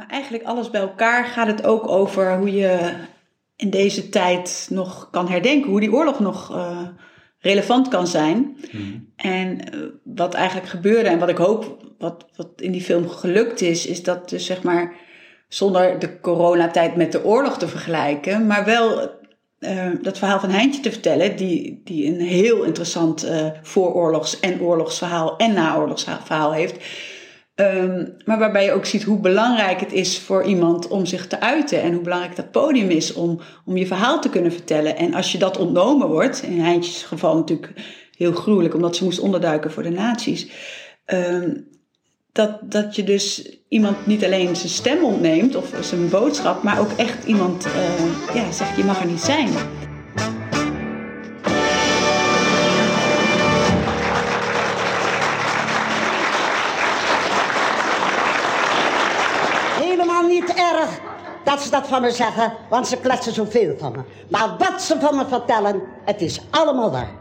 Maar eigenlijk alles bij elkaar gaat het ook over hoe je in deze tijd nog kan herdenken. Hoe die oorlog nog uh, relevant kan zijn. Mm. En uh, wat eigenlijk gebeurde en wat ik hoop, wat, wat in die film gelukt is, is dat dus zeg maar zonder de coronatijd met de oorlog te vergelijken, maar wel uh, dat verhaal van Heintje te vertellen, die, die een heel interessant uh, vooroorlogs- en oorlogsverhaal en naoorlogsverhaal heeft. Um, maar waarbij je ook ziet hoe belangrijk het is voor iemand om zich te uiten. En hoe belangrijk dat podium is om, om je verhaal te kunnen vertellen. En als je dat ontnomen wordt, in Heintjes geval natuurlijk heel gruwelijk, omdat ze moest onderduiken voor de nazi's. Um, dat, dat je dus iemand niet alleen zijn stem ontneemt of zijn boodschap, maar ook echt iemand uh, ja, zegt: je mag er niet zijn. Niet erg dat ze dat van me zeggen, want ze kletsen zoveel van me. Maar wat ze van me vertellen, het is allemaal waar.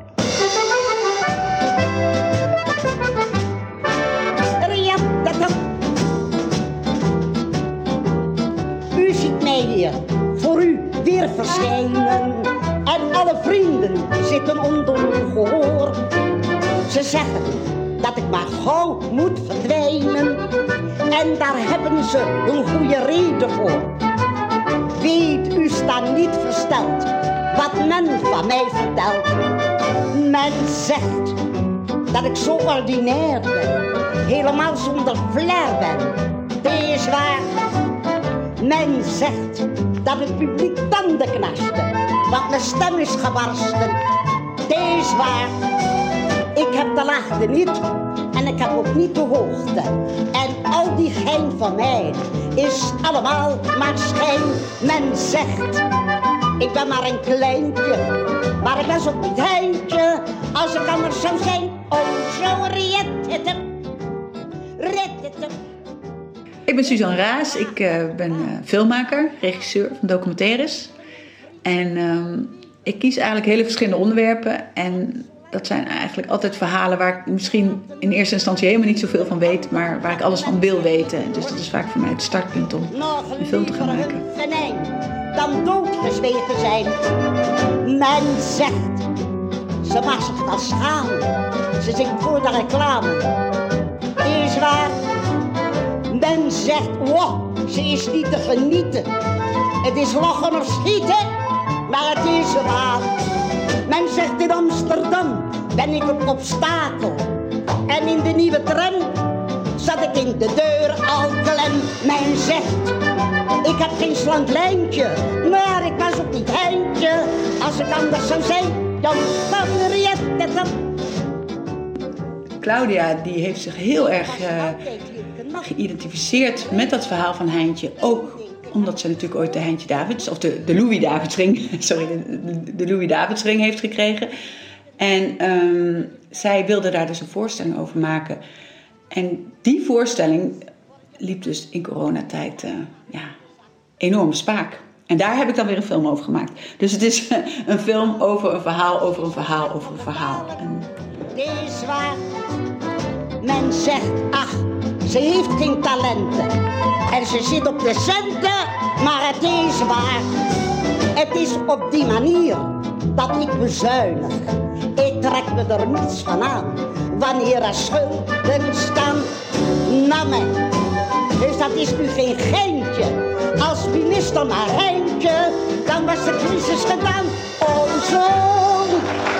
hier voor u weer verschijnen. En alle vrienden zitten onder uw gehoor. Ze zeggen dat ik maar gauw moet verdwijnen. En daar hebben ze een goede reden voor. Weet, u staat niet versteld wat men van mij vertelt. Men zegt dat ik zo ordinair ben, helemaal zonder flair ben. Het is waar men zegt dat het publiek tanden knarste, want mijn stem is gebarsten. Deze waar, ik heb de laagte niet en ik heb ook niet de hoogte. En al die gein van mij is allemaal maar schijn. Men zegt, ik ben maar een kleintje, maar ik ben zo'n niet heintje. Als ik anders zou zijn, oh zo het ik ben Suzanne Raas, ik uh, ben uh, filmmaker, regisseur van documentaires. En uh, ik kies eigenlijk hele verschillende onderwerpen. En dat zijn eigenlijk altijd verhalen waar ik misschien in eerste instantie helemaal niet zoveel van weet, maar waar ik alles van wil weten. Dus dat is vaak voor mij het startpunt om een film te gaan maken. Dan doodgezwegen zijn. Men zegt, ze was zich als schamen. Ze zingt voor de reclame. Is waar men zegt, wow, ze is niet te genieten. Het is lachen of schieten, maar het is waar. Men zegt in Amsterdam, ben ik een obstakel. En in de nieuwe tram zat ik in de deur al klem. Men zegt, ik heb geen slank lijntje, maar ik was ook niet heintje. Als ik anders zou zijn, dan kan het dan. Claudia die heeft zich heel erg uh, geïdentificeerd met dat verhaal van Heintje. Ook omdat ze natuurlijk ooit de Heintje Davids, of de, de Louis Davidsring, sorry, de, de Louis Davidsring heeft gekregen. En um, zij wilde daar dus een voorstelling over maken. En die voorstelling liep dus in coronatijd uh, ja, enorm spaak. En daar heb ik dan weer een film over gemaakt. Dus het is een film over een verhaal, over een verhaal, over een verhaal. En... is waar. Men zegt, ach, ze heeft geen talenten. En ze zit op de centen, maar het is waar. Het is op die manier dat ik bezuinig. Ik trek me er niets van aan. Wanneer er schulden staan mij. Dus dat is nu geen geintje. Als minister maar Heintje, dan was de crisis gedaan. Oh zo.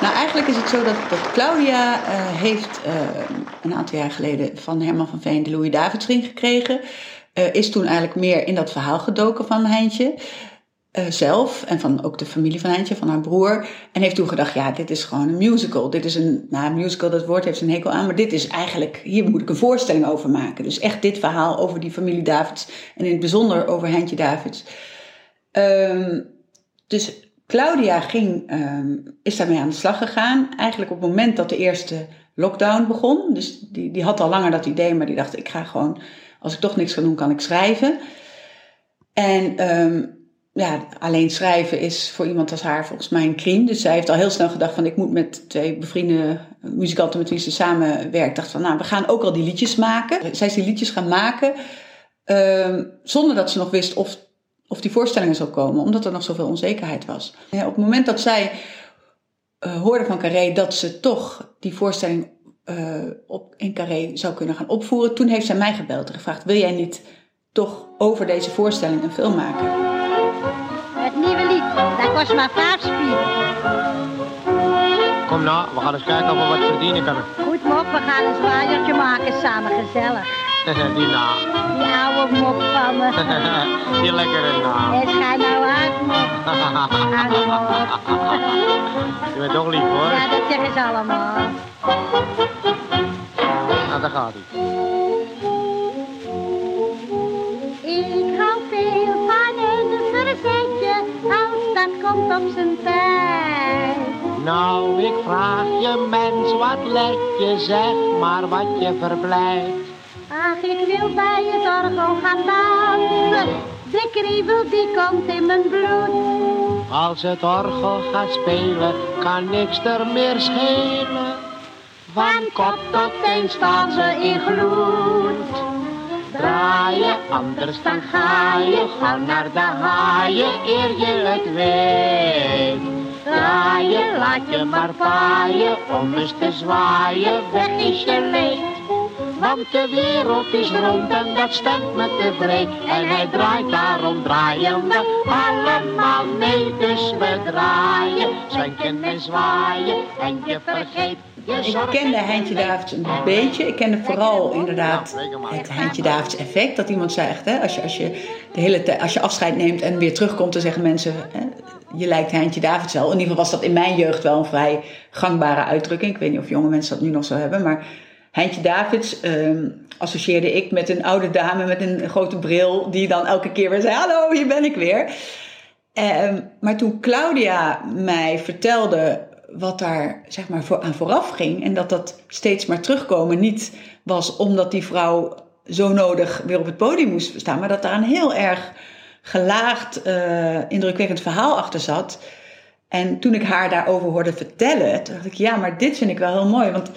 Nou, eigenlijk is het zo dat, Claudia uh, heeft uh, een aantal jaar geleden van Herman van Veen de Louis Davidsring gekregen. Uh, is toen eigenlijk meer in dat verhaal gedoken van Heintje. zelf en van ook de familie van Heintje, van haar broer. En heeft toen gedacht, ja, dit is gewoon een musical. Dit is een, nou, musical, dat woord heeft een hekel aan. Maar dit is eigenlijk, hier moet ik een voorstelling over maken. Dus echt dit verhaal over die familie Davids. En in het bijzonder over Heintje Davids. Um, dus Claudia ging, um, is daarmee aan de slag gegaan. Eigenlijk op het moment dat de eerste lockdown begon. Dus die, die had al langer dat idee, maar die dacht: ik ga gewoon, als ik toch niks kan doen, kan ik schrijven. En um, ja, alleen schrijven is voor iemand als haar volgens mij een crime. Dus zij heeft al heel snel gedacht van ik moet met twee bevriende muzikanten met wie ze samenwerkt. Dacht van nou, we gaan ook al die liedjes maken. Zij is die liedjes gaan maken uh, zonder dat ze nog wist of, of die voorstellingen zou komen. Omdat er nog zoveel onzekerheid was. Ja, op het moment dat zij uh, hoorde van Carré dat ze toch die voorstelling uh, op, in Carré zou kunnen gaan opvoeren. Toen heeft zij mij gebeld en gevraagd, wil jij niet toch over deze voorstelling een film maken? Het nieuwe lied, dat kost maar. Kom nou, we gaan eens kijken of we wat verdienen kunnen. Goed mop, we gaan een zwaaiertje maken samen gezellig. Die na. Die oude mop van me. Die lekkere na. Het gaat nou uit, mop. Oude mop. Je bent toch lief hoor. Ja, dat zeggen ze allemaal. Nou, daar gaat hij. Ik hou veel van een verzetje, als dat komt op zijn tijd. Nou, ik vraag je mens, wat let je, zeg maar wat je verblijft. Ach, ik wil bij het orgel gaan dansen. De kriebel die komt in mijn bloed. Als het orgel gaat spelen, kan niks er meer schelen. Van kop tot teen staan ze in gloed. Draai je, anders dan ga je, ga naar de haaien eer je het weet. Draai je, laat je maar vaaien, om eens te zwaaien, weg is je leed. Want de wereld is rond en dat stemt me tevreden. En hij draait, daarom draaien we allemaal mee. Dus we draaien, zwenken en zwaaien en je vergeet je Ik kende en Heintje. Davids een beetje. Ik kende vooral inderdaad het Heintje Davids effect. Dat iemand zegt, hè, als, je, als, je de hele tijd, als je afscheid neemt en weer terugkomt, dan zeggen mensen, hè, je lijkt Heintje Davids wel. In ieder geval was dat in mijn jeugd wel een vrij gangbare uitdrukking. Ik weet niet of jonge mensen dat nu nog zo hebben, maar Heintje Davids ehm, associeerde ik met een oude dame met een grote bril, die dan elke keer weer zei, hallo, hier ben ik weer. Ehm, maar toen Claudia mij vertelde wat daar zeg maar voor, aan vooraf ging en dat dat steeds maar terugkomen niet was omdat die vrouw zo nodig weer op het podium moest staan, maar dat daar een heel erg gelaagd, eh, indrukwekkend verhaal achter zat. En toen ik haar daarover hoorde vertellen, dacht ik, ja, maar dit vind ik wel heel mooi, want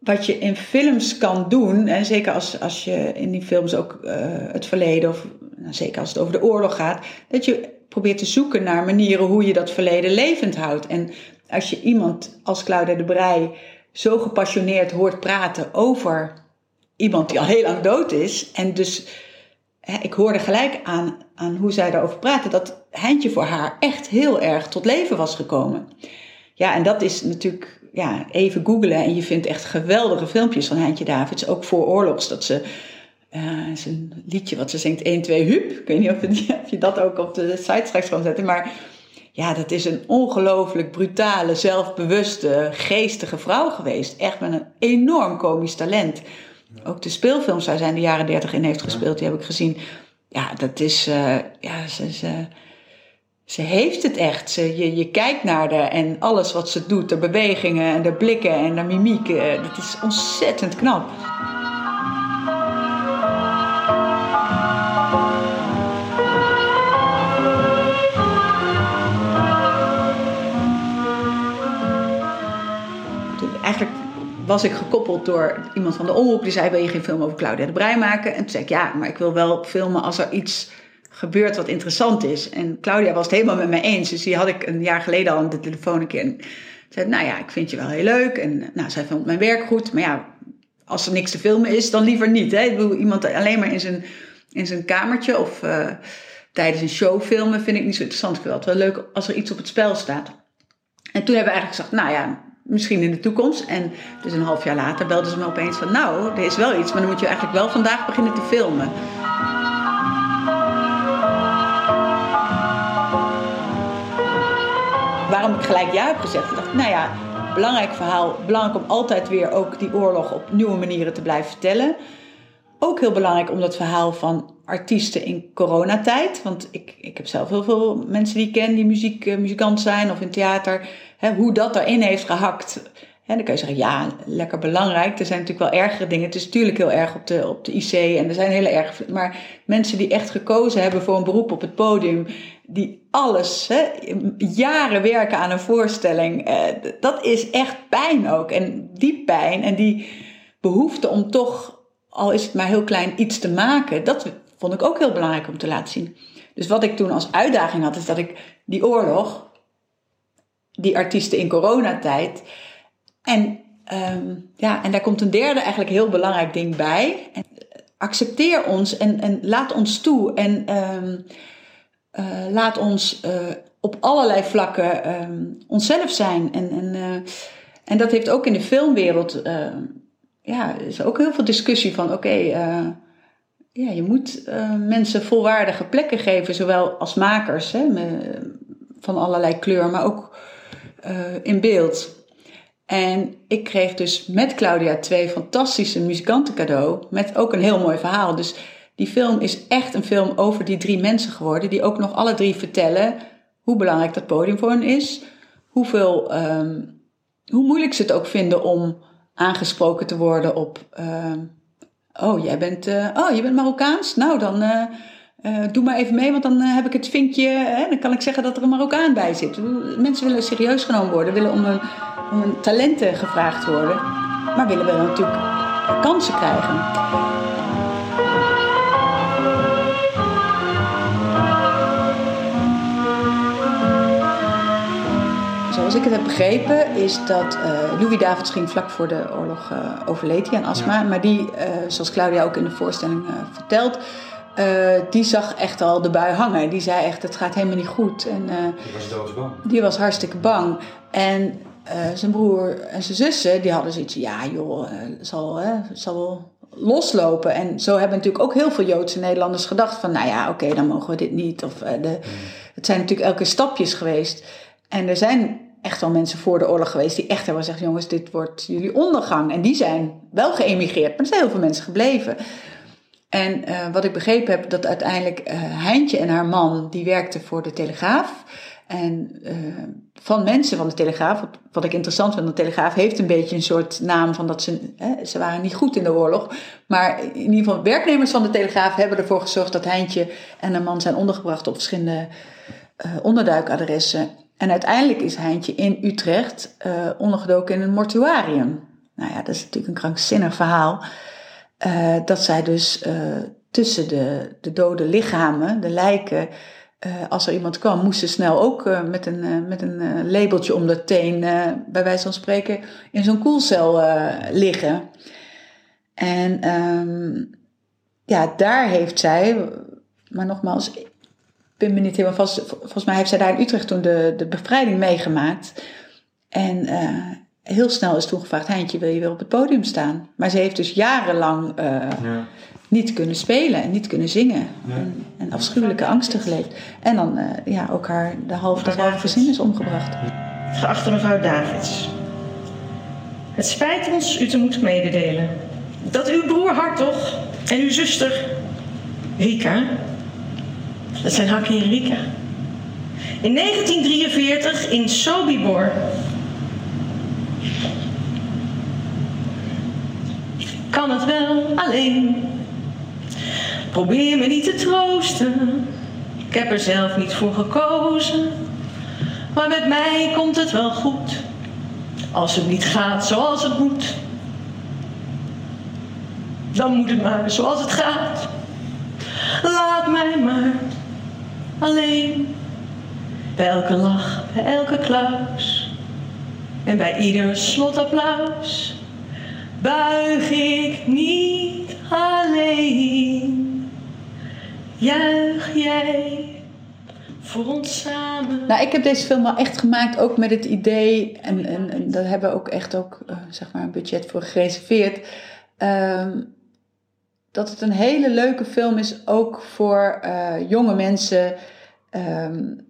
wat je in films kan doen, en zeker als, als je in die films ook eh, het verleden, of nou, zeker als het over de oorlog gaat, dat je probeert te zoeken naar manieren hoe je dat verleden levend houdt. En als je iemand als Claudia de Brij zo gepassioneerd hoort praten over iemand die al heel lang dood is, en dus ik hoorde gelijk aan, aan hoe zij daarover praatte, dat Heintje voor haar echt heel erg tot leven was gekomen. Ja, en dat is natuurlijk ja, even googlen en je vindt echt geweldige filmpjes van Heintje Davids, ook voor oorlogs, dat ze uh, is een liedje wat ze zingt 1, 2, hup. Ik weet niet of, het, of je dat ook op de site straks kan zetten, maar ja, dat is een ongelooflijk brutale, zelfbewuste, geestige vrouw geweest. Echt met een enorm komisch talent. Ook de speelfilms waar zij in de jaren 30 in heeft gespeeld, die heb ik gezien. Ja, dat is, uh, ja, ze, ze, ze heeft het echt. Ze, je, je kijkt naar haar en alles wat ze doet, de bewegingen en de blikken en de mimiek, uh, dat is ontzettend knap. Eigenlijk was ik gekoppeld door iemand van de omroep die zei: Wil je geen film over Claudia de Brij maken? En toen zei ik: Ja, maar ik wil wel filmen als er iets gebeurt wat interessant is. En Claudia was het helemaal met mij eens. Dus die had ik een jaar geleden al aan de telefoon een keer. En zei: Nou ja, ik vind je wel heel leuk. En nou, zij vond mijn werk goed. Maar ja, als er niks te filmen is, dan liever niet. Hè? Ik bedoel, iemand alleen maar in zijn, in zijn kamertje of uh, tijdens een show filmen vind ik niet zo interessant. Ik vind het wel leuk als er iets op het spel staat. En toen hebben we eigenlijk gezegd: Nou ja misschien in de toekomst. En dus een half jaar later belden ze me opeens van... nou, er is wel iets, maar dan moet je eigenlijk wel vandaag beginnen te filmen. Waarom ik gelijk ja heb gezegd? Ik dacht, nou ja, belangrijk verhaal. Belangrijk om altijd weer ook die oorlog op nieuwe manieren te blijven vertellen. Ook heel belangrijk om dat verhaal van artiesten in coronatijd. Want ik, ik heb zelf heel veel mensen die ik ken die muziek, uh, muzikant zijn of in theater. Hè, hoe dat erin heeft gehakt. Hè, dan kan je zeggen, ja, lekker belangrijk. Er zijn natuurlijk wel ergere dingen. Het is natuurlijk heel erg op de, op de IC en er zijn hele erg. Maar mensen die echt gekozen hebben voor een beroep op het podium, die alles, hè, jaren werken aan een voorstelling, eh, dat is echt pijn ook. En die pijn en die behoefte om toch, al is het maar heel klein, iets te maken, dat vond ik ook heel belangrijk om te laten zien. Dus wat ik toen als uitdaging had, is dat ik die oorlog, die artiesten in coronatijd, en, ehm, ja, en daar komt een derde eigenlijk heel belangrijk ding bij. En, accepteer ons en, en laat ons toe en ehm, eh, laat ons uh, op allerlei vlakken um, onszelf zijn. En, en, en dat heeft ook in de filmwereld, ja, is ook heel veel discussie van: oké, ja, je moet mensen volwaardige plekken geven, zowel als makers hè, van allerlei kleur, maar ook in beeld. En ik kreeg dus met Claudia twee fantastische muzikanten cadeau. Met ook een heel mooi verhaal. Dus die film is echt een film over die drie mensen geworden. Die ook nog alle drie vertellen hoe belangrijk dat podium voor hen is. Hoeveel, um, hoe moeilijk ze het ook vinden om aangesproken te worden op... Uh, oh, jij bent, uh, oh, je bent Marokkaans? Nou, dan... Uh, uh, doe maar even mee, want dan heb ik het vinkje. Hè, dan kan ik zeggen dat er een Marokkaan bij zit. Mensen willen serieus genomen worden, willen om om hun talenten gevraagd worden. Maar willen we natuurlijk kansen krijgen. Zoals ik het heb begrepen, is dat uh, Louis Davids ging vlak voor de oorlog overleed hij aan astma. Maar die, zoals Claudia ook in de voorstelling vertelt uh, die zag echt al de bui hangen. Die zei echt, het gaat helemaal niet goed. En, uh, die was doodsbang. Die was hartstikke bang. En uh, zijn broer en zijn zussen, die hadden zoiets ja joh, zal, zal wel loslopen. En zo hebben natuurlijk ook heel veel Joodse Nederlanders gedacht van... nou ja, oké, okay, dan mogen we dit niet. Of, de, mm. Het zijn natuurlijk elke stapjes geweest. En er zijn echt wel mensen voor de oorlog geweest die echt hebben gezegd... jongens, dit wordt jullie ondergang. En die zijn wel geëmigreerd, maar er zijn heel veel mensen gebleven... En uh, wat ik begrepen heb, dat uiteindelijk uh, Heintje en haar man, die werkten voor de Telegraaf. En van mensen van de Telegraaf, wat, ik interessant vind, de Telegraaf heeft een beetje een soort naam van dat ze, hè, ze waren niet goed in de oorlog. Maar in ieder geval, werknemers van de Telegraaf hebben ervoor gezorgd dat Heintje en haar man zijn ondergebracht op verschillende onderduikadressen. En uiteindelijk is Heintje in Utrecht ondergedoken in een mortuarium. Nou ja, dat is natuurlijk een krankzinnig verhaal. Uh, dat zij dus tussen de, de dode lichamen, de lijken, uh, als er iemand kwam, moest ze snel ook met een, met een labeltje om de teen, bij wijze van spreken, in zo'n koelcel liggen. En um, ja, daar heeft zij, maar nogmaals, ik ben me niet helemaal vast, volgens mij heeft zij daar in Utrecht toen de, de bevrijding meegemaakt. En heel snel is toen gevraagd: Heintje, wil je weer op het podium staan? Maar ze heeft dus jarenlang ja. Niet kunnen spelen en niet kunnen zingen. Ja. En, en, afschuwelijke angsten geleefd. En dan uh, ja, ook haar de halve, dat halve gezin is omgebracht. Geachte mevrouw Davids. Het spijt ons u te moeten mededelen dat uw broer Hartog en uw zuster Rika, dat zijn Hakkie en Rika, in 1943 in Sobibor kan het wel alleen. Probeer me niet te troosten, ik heb er zelf niet voor gekozen. Maar met mij komt het wel goed, als het niet gaat zoals het moet. Dan moet het maar zoals het gaat. Laat mij maar alleen. Bij elke lach, bij elke klaus. En bij ieder slotapplaus buig ik niet alleen. Juich jij voor ons samen. Nou, ik heb deze film wel echt gemaakt ook met het idee, en, en, en daar hebben we ook echt ook, uh, zeg maar een budget voor gereserveerd. Um, dat het een hele leuke film is, ook voor uh, jonge mensen. Um,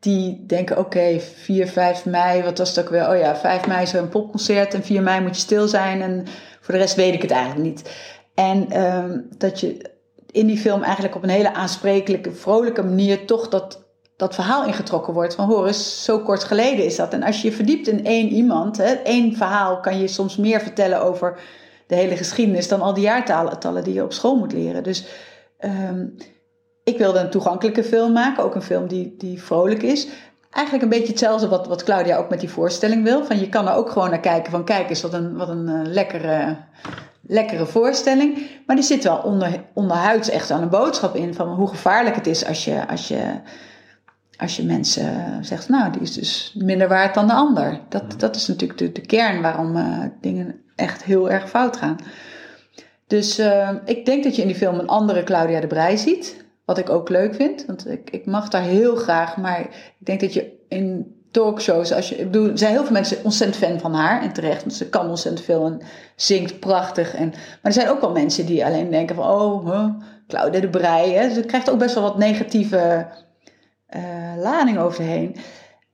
die denken, oké, okay, 4, 5 mei, wat was het ook weer? Oh ja, 5 mei is een popconcert en 4 mei moet je stil zijn. En voor de rest weet ik het eigenlijk niet. En um, dat je in die film eigenlijk op een hele aansprekelijke, vrolijke manier toch dat, dat verhaal ingetrokken wordt. Van hoor zo kort geleden is dat. En als je je verdiept in één iemand, hè, één verhaal kan je soms meer vertellen over de hele geschiedenis dan al die jaartallen die je op school moet leren. Dus ehm, ik wilde een toegankelijke film maken, ook een film die, die vrolijk is. Eigenlijk een beetje hetzelfde wat, wat Claudia ook met die voorstelling wil. Van je kan er ook gewoon naar kijken van kijk eens wat een, wat een uh, lekkere, lekkere voorstelling. Maar die zit wel onder, onderhuids echt aan een boodschap in van hoe gevaarlijk het is als je, als je, als je mensen zegt, nou die is dus minder waard dan de ander. Dat, dat is natuurlijk de, de kern waarom uh, dingen echt heel erg fout gaan. Dus uh, ik denk dat je in die film een andere Claudia de Brij ziet. Wat ik ook leuk vind, want ik, ik mag daar heel graag. Maar ik denk dat je in talkshows, als je, ik bedoel, er zijn heel veel mensen ontzettend fan van haar en terecht, want ze kan ontzettend veel en zingt prachtig. En, maar er zijn ook wel mensen die alleen denken van, oh, huh, Claudia de Brij. Ze krijgt ook best wel wat negatieve uh, lading over heen.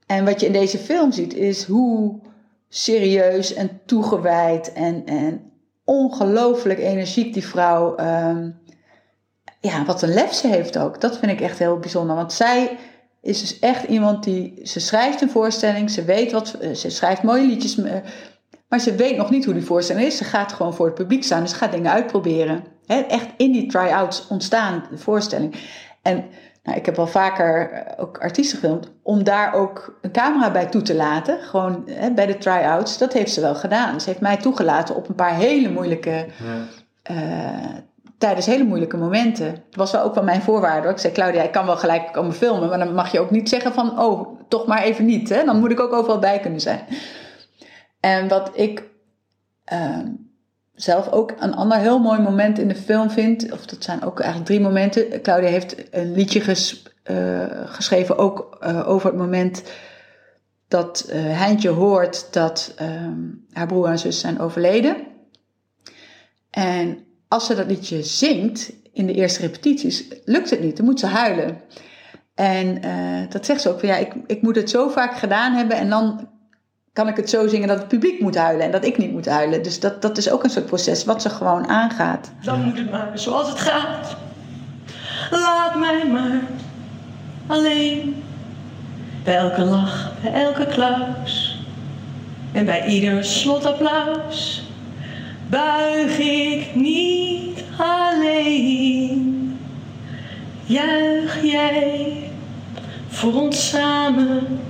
En wat je in deze film ziet is hoe serieus en toegewijd en, en ongelooflijk energiek die vrouw. Um, ja, wat een lef ze heeft ook. Dat vind ik echt heel bijzonder. Want zij is dus echt iemand die. Ze schrijft een voorstelling, ze weet wat. Ze schrijft mooie liedjes. Maar ze weet nog niet hoe die voorstelling is. Ze gaat gewoon voor het publiek staan. Dus ze gaat dingen uitproberen. He, echt in die try-outs ontstaan de voorstelling. En nou, ik heb al vaker eh, ook artiesten gefilmd, om daar ook een camera bij toe te laten. Gewoon bij de try-outs. Dat heeft ze wel gedaan. Ze heeft mij toegelaten op een paar hele moeilijke. Ja. Uh, tijdens hele moeilijke momenten. Dat was wel ook wel mijn voorwaarde. Ik zei, Claudia, ik kan wel gelijk komen filmen. Maar dan mag je ook niet zeggen van, oh, toch maar even niet. Hè? Dan moet ik ook overal bij kunnen zijn. En wat ik. Uh, zelf ook een ander heel mooi moment in de film vind. Of dat zijn ook eigenlijk drie momenten. Claudia heeft een liedje uh, geschreven ook uh, over het moment dat uh, Heintje hoort dat um, haar broer en zus zijn overleden. En als ze dat liedje zingt in de eerste repetities, lukt het niet. Dan moet ze huilen. En dat zegt ze ook van ja, ik, ik moet het zo vaak gedaan hebben en dan kan ik het zo zingen dat het publiek moet huilen en dat ik niet moet huilen. Dus dat, dat is ook een soort proces wat ze gewoon aangaat. Dan moet het maar zoals het gaat. Laat mij maar alleen. Bij elke lach, bij elke klaus. En bij ieder slotapplaus. Buig ik niet alleen. Juich jij voor ons samen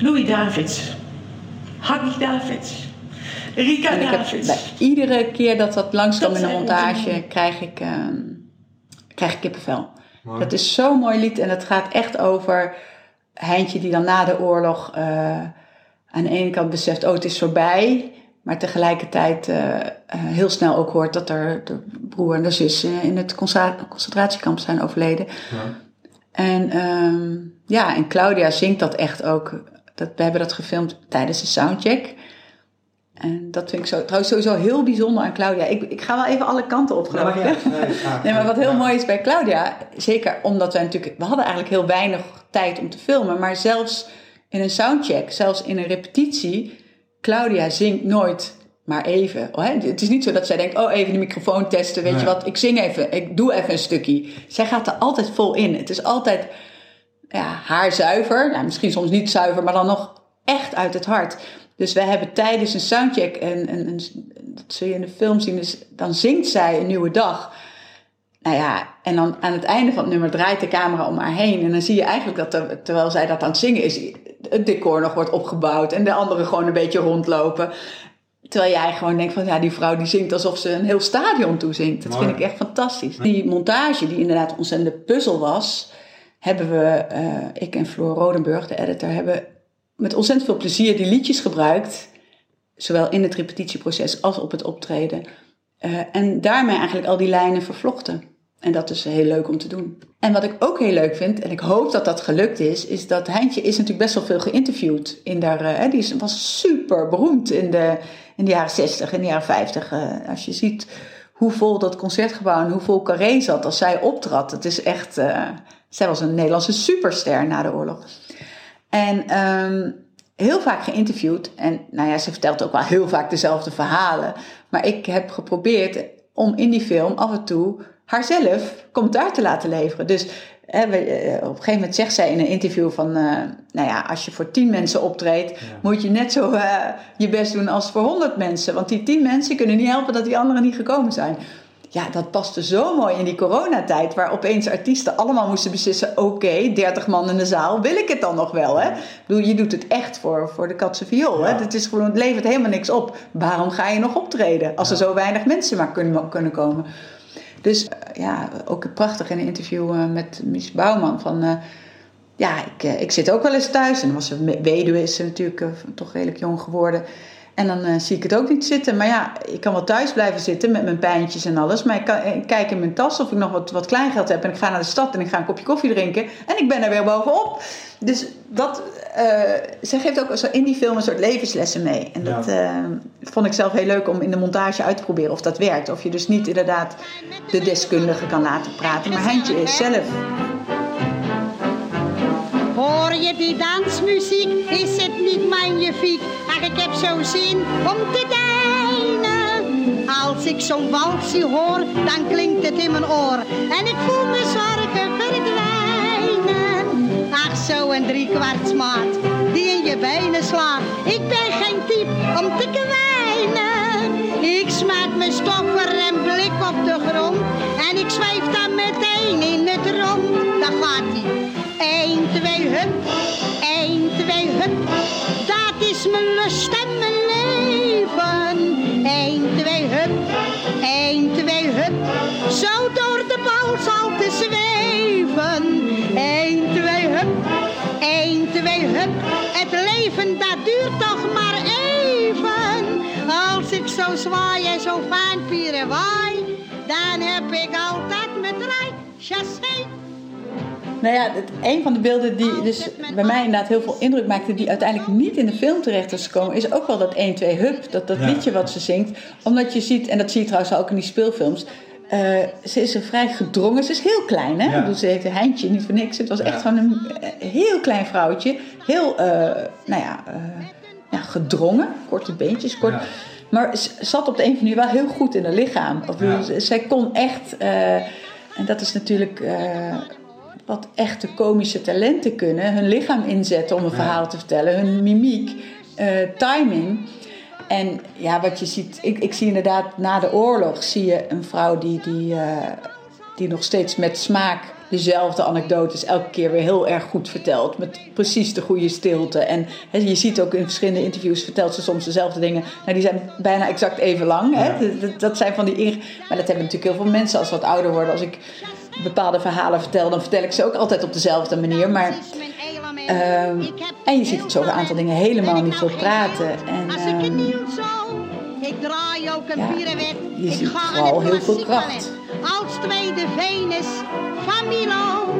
Louis Davids, Haggy Davids, Rika en Davids. Heb, bij iedere keer dat dat langskwam in de montage, krijg ik, uh, krijg ik kippenvel. Mooi. Dat is zo'n mooi lied en het gaat echt over Heintje die dan na de oorlog uh, aan de ene kant beseft, oh het is voorbij. Maar tegelijkertijd uh, heel snel ook hoort dat er de broer en de zus in het concentratiekamp zijn overleden. Ja. En um, ja, en Claudia zingt dat echt ook dat, we hebben dat gefilmd tijdens de soundcheck. En dat vind ik zo, trouwens sowieso heel bijzonder aan Claudia. Ik, ik ga wel even alle kanten op, geloof ik. Ja, nee, maar wat heel mooi is bij Claudia, zeker omdat wij natuurlijk... We hadden eigenlijk heel weinig tijd om te filmen. Maar zelfs in een soundcheck, zelfs in een repetitie... Claudia zingt nooit maar even. Het is niet zo dat zij denkt, oh even de microfoon testen, weet je wat, ik zing even, ik doe even een stukje. Zij gaat er altijd vol in. Het is altijd ja, haar zuiver. Nou, misschien soms niet zuiver, maar dan nog echt uit het hart. Dus wij hebben tijdens een soundcheck, en, en, en dat zul je in de film zien, dus dan zingt zij een nieuwe dag. Nou ja, en dan aan het einde van het nummer draait de camera om haar heen. En dan zie je eigenlijk dat er, terwijl zij dat aan het zingen is, het decor nog wordt opgebouwd en de anderen gewoon een beetje rondlopen. Terwijl jij gewoon denkt van ja, die vrouw die zingt alsof ze een heel stadion toezingt. Dat vind ik echt fantastisch. Die montage, die inderdaad ontzettende puzzel was, hebben we, uh, ik en Floor Rodenburg, de editor, hebben met ontzettend veel plezier die liedjes gebruikt. Zowel in het repetitieproces als op het optreden. Uh, en daarmee eigenlijk al die lijnen vervlochten. En dat is heel leuk om te doen. En wat ik ook heel leuk vind, en ik hoop dat dat gelukt is, is dat Heintje is natuurlijk best wel veel geïnterviewd. In daar, uh, die was super beroemd in de, in de jaren 60, in de jaren 50. als je ziet hoe vol dat concertgebouw en hoe vol Carré zat als zij optrad. Het is echt, zij was een Nederlandse superster na de oorlog. En um, heel vaak geïnterviewd. En nou ja, ze vertelt ook wel heel vaak dezelfde verhalen. Maar ik heb geprobeerd om in die film af en toe haarzelf commentaar te laten leveren. Dus eh, op een gegeven moment zegt zij in een interview van, eh, nou ja, als je voor tien mensen optreedt, moet je net zo eh, je best doen als voor honderd mensen. Want die tien mensen kunnen niet helpen dat die anderen niet gekomen zijn. Ja, dat paste zo mooi in die coronatijd, waar opeens artiesten allemaal moesten beslissen: oké, 30 man in de zaal, wil ik het dan nog wel? Hè? Ik bedoel, je doet het echt voor, voor de katse viool. Hè? Het, is gewoon, het levert helemaal niks op. Waarom ga je nog optreden als er zo weinig mensen maar kunnen, kunnen komen? Dus eh, ja, ook prachtig in een interview eh, met Mies Bouwman van... eh, ja, ik, ik zit ook wel eens thuis. En was ze weduwe, is ze natuurlijk toch redelijk jong geworden. En dan eh, zie ik het ook niet zitten. Maar ja, ik kan wel thuis blijven zitten met mijn pijntjes en alles. Maar ik, kan, ik kijk in mijn tas of ik nog wat, wat kleingeld heb. En ik ga naar de stad en ik ga een kopje koffie drinken. En ik ben er weer bovenop. Dus dat, eh zij geeft ook in die film een soort levenslessen mee. En dat eh, vond ik zelf heel leuk om in de montage uit te proberen of dat werkt. Of je dus niet inderdaad de deskundige kan laten praten. Maar Heintje is zelf Hoor je die dansmuziek? Is het niet magnifiek? Ach, ik heb zo zin om te deinen. Als ik zo'n walsie hoor, dan klinkt het in mijn oor. En ik voel me zorgen verdwijnen. Ach, zo een driekwartsmaat die in je benen slaat. Ik ben geen type om te kwijnen. Ik smaak mijn stoffer en blik op de grond. En ik zweef dan meteen in het rond. Daar gaat ie. 1, 2, hup. 1, 2, hup. Dat is mijn lust en mijn leven. 1, 2, hup. 1, 2, hup. Zo door de bal zal te zweven. 1, 2, hup. 1, 2, hup. Het leven dat duurt toch maar even. Als ik zo zwaai en zo fijn pieren waai, dan heb ik altijd mijn draai. Chassé. Nou ja, het, een van de beelden die dus bij mij inderdaad heel veel indruk maakte, die uiteindelijk niet in de film terecht is gekomen, is ook wel dat 1, 2 hup, dat, dat Ja. liedje wat ze zingt. Omdat je ziet, en dat zie je trouwens ook in die speelfilms, eh, ze is een vrij gedrongen, ze is heel klein hè. Ja. Ik bedoel, ze heette Heintje, niet voor niks. Het was echt gewoon een eh, heel klein vrouwtje, heel, eh, nou ja, eh, ja, gedrongen, korte beentjes, kort. Ja. Maar ze zat op de een of andere manier wel heel goed in haar lichaam. Of, Zij kon echt, eh, en dat is natuurlijk eh, wat echte komische talenten kunnen, hun lichaam inzetten om een verhaal te vertellen, hun mimiek, eh, timing. En ja, wat je ziet, ik, ik zie inderdaad na de oorlog zie je een vrouw die, die, eh, die nog steeds met smaak dezelfde anekdotes elke keer weer heel erg goed vertelt. Met precies de goede stilte. En je ziet ook in verschillende interviews vertelt ze soms dezelfde dingen. Nou, die zijn bijna exact even lang. Hè? Ja. Dat- Dat, zijn van die Maar dat hebben natuurlijk heel veel mensen als ze wat ouder worden. Als ik bepaalde verhalen vertel, dan vertel ik ze ook altijd op dezelfde manier. Maar Ehm, en je ziet het zo een aantal dingen helemaal niet veel praten. En, Als ik draai ook een je ik ziet vooral heel veel kracht. Als tweede Venus van Milo.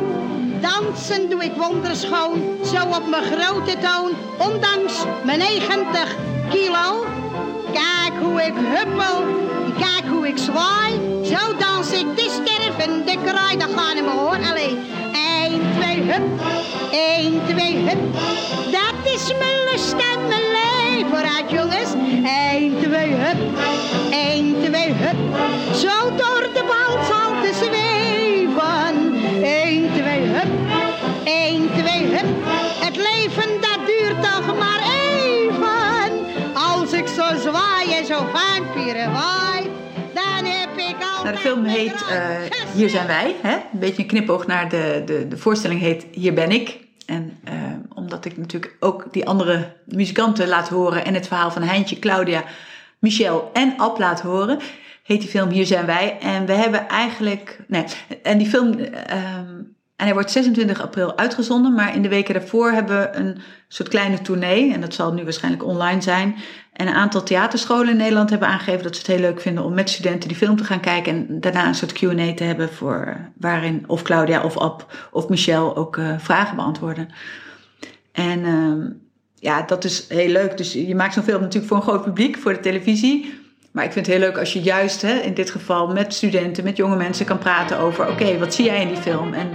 Dansen doe ik wonderschoon, zo op mijn grote toon. Ondanks mijn 90 kilo. Kijk hoe ik huppel, kijk hoe ik zwaai. Zo dans ik de stervende kraai. Gaat niet meer hoor, alleen. 1, 2, hup. 1, 2, hup. Dat is mijn lust en mijn leven. Vooruit jongens. 1, 2, hup. 1, 2, hup. Zo door de bal zal te zweven. De film heet eh, Hier zijn wij. Hè? Een beetje een knipoog naar de, de, de voorstelling heet Hier ben ik. En eh, omdat ik natuurlijk ook die andere muzikanten laat horen en het verhaal van Heintje, Claudia, Michel en Ab laat horen, heet die film Hier zijn wij. En we hebben eigenlijk. Nee, en die film. ehm, en hij wordt 26 april uitgezonden, maar in de weken daarvoor hebben we een soort kleine tournee. En dat zal nu waarschijnlijk online zijn. En een aantal theaterscholen in Nederland hebben aangegeven dat ze het heel leuk vinden om met studenten die film te gaan kijken. En daarna een soort QA te hebben voor, eh, waarin of Claudia of Ab of Michel ook eh, vragen beantwoorden. En ehm, ja, dat is heel leuk. Dus je maakt zo'n film natuurlijk voor een groot publiek, voor de televisie. Maar ik vind het heel leuk als je juist hè, in dit geval met studenten, met jonge mensen kan praten over: oké, wat zie jij in die film? En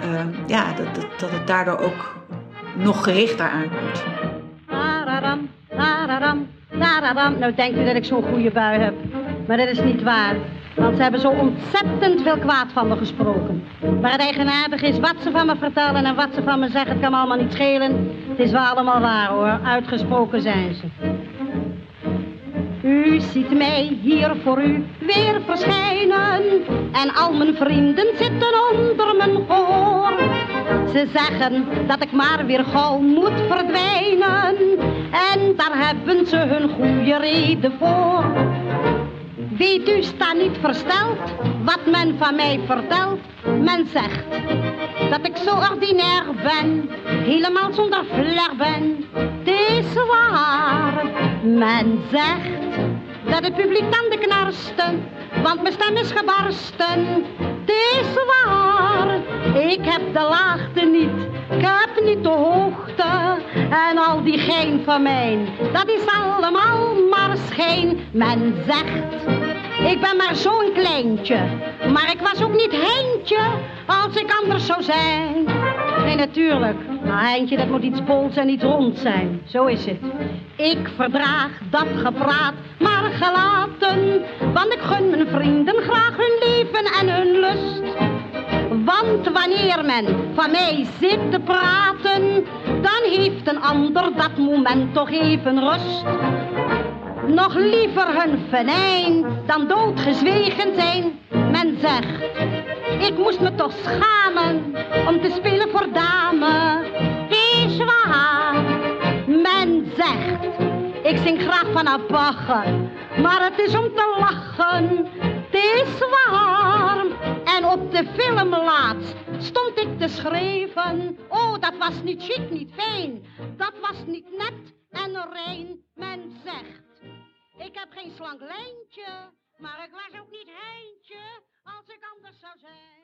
ehm, ja, dat, dat, dat het daardoor ook nog gerichter aankomt. Tararam. Nou denkt u dat ik zo'n goede bui heb. Maar dat is niet waar. Want ze hebben zo ontzettend veel kwaad van me gesproken. Maar het eigenaardig is wat ze van me vertellen en wat ze van me zeggen. Het kan me allemaal niet schelen. Het is wel allemaal waar hoor. Uitgesproken zijn ze. U ziet mij hier voor u weer verschijnen. En al mijn vrienden zitten onder mijn gehoor. Ze zeggen dat ik maar weer gauw moet verdwijnen. En daar hebben ze hun goede reden voor. Weet u, sta niet versteld wat men van mij vertelt. Men zegt dat ik zo ordinair ben, helemaal zonder flair ben. Is waar, men zegt dat het publiek tanden knarsten, want mijn stem is gebarsten. Het is waar, ik heb de laagte niet, ik heb niet de hoogte. En al die gein van mij, dat is allemaal maar schijn. Men zegt, ik ben maar zo'n kleintje, maar ik was ook niet Heintje als ik anders zou zijn. Nee, natuurlijk. Heintje, dat moet iets bols en iets rond zijn. Zo is het. Ik verdraag dat gepraat, maar gelaten. Want ik gun mijn vrienden graag hun leven en hun lust. Want wanneer men van mij zit te praten, dan heeft een ander dat moment toch even rust. Nog liever hun venijn dan doodgezwegen zijn. Men zegt, ik moest me toch schamen om te spelen voor dame. Is waar, men zegt, ik zing graag van Bagger, maar het is om te lachen. Het is waar. En op de film laatst stond ik te schrijven. Oh, dat was niet chic, niet fijn. Dat was niet net en rein. Men zegt, ik heb geen slank lijntje, maar ik als ik anders zou zijn.